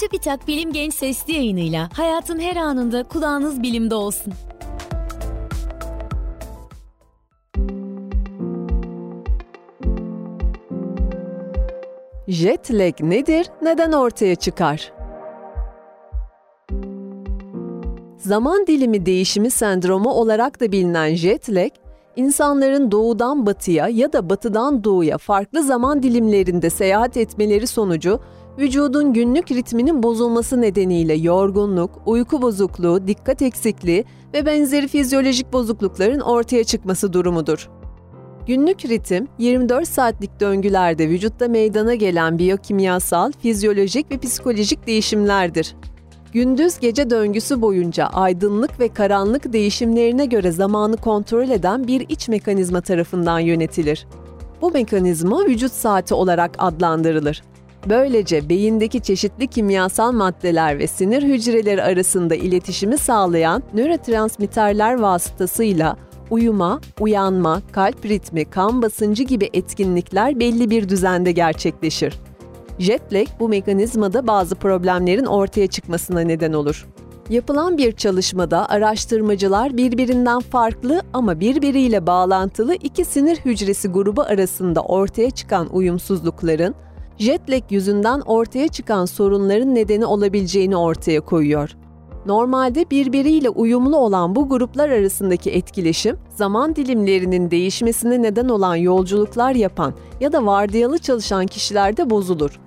TÜBİTAK Bilim Genç Sesli yayınıyla hayatın her anında kulağınız bilimde olsun. Jet lag nedir, neden ortaya çıkar? Zaman dilimi değişimi sendromu olarak da bilinen jet lag, insanların doğudan batıya ya da batıdan doğuya farklı zaman dilimlerinde seyahat etmeleri sonucu vücudun günlük ritminin bozulması nedeniyle yorgunluk, uyku bozukluğu, dikkat eksikliği ve benzeri fizyolojik bozuklukların ortaya çıkması durumudur. Günlük ritim, 24 saatlik döngülerde vücutta meydana gelen biyokimyasal, fizyolojik ve psikolojik değişimlerdir. Gündüz gece döngüsü boyunca aydınlık ve karanlık değişimlerine göre zamanı kontrol eden bir iç mekanizma tarafından yönetilir. Bu mekanizma vücut saati olarak adlandırılır. Böylece beyindeki çeşitli kimyasal maddeler ve sinir hücreleri arasında iletişimi sağlayan nörotransmitterler vasıtasıyla uyuma, uyanma, kalp ritmi, kan basıncı gibi etkinlikler belli bir düzende gerçekleşir. Jet lag bu mekanizmada bazı problemlerin ortaya çıkmasına neden olur. Yapılan bir çalışmada araştırmacılar birbirinden farklı ama birbiriyle bağlantılı iki sinir hücresi grubu arasında ortaya çıkan uyumsuzlukların jet yüzünden ortaya çıkan sorunların nedeni olabileceğini ortaya koyuyor. Normalde birbiriyle uyumlu olan bu gruplar arasındaki etkileşim, zaman dilimlerinin değişmesine neden olan yolculuklar yapan ya da vardiyalı çalışan kişilerde bozulur.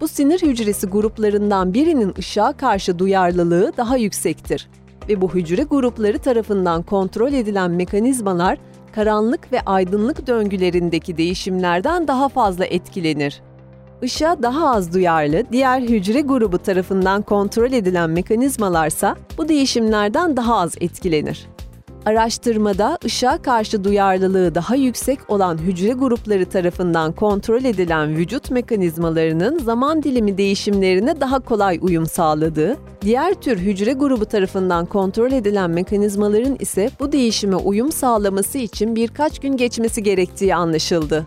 Bu sinir hücresi gruplarından birinin ışığa karşı duyarlılığı daha yüksektir ve bu hücre grupları tarafından kontrol edilen mekanizmalar karanlık ve aydınlık döngülerindeki değişimlerden daha fazla etkilenir. Işığa daha az duyarlı diğer hücre grubu tarafından kontrol edilen mekanizmalarsa bu değişimlerden daha az etkilenir. Araştırmada ışığa karşı duyarlılığı daha yüksek olan hücre grupları tarafından kontrol edilen vücut mekanizmalarının zaman dilimi değişimlerine daha kolay uyum sağladığı, diğer tür hücre grubu tarafından kontrol edilen mekanizmaların ise bu değişime uyum sağlaması için birkaç gün geçmesi gerektiği anlaşıldı.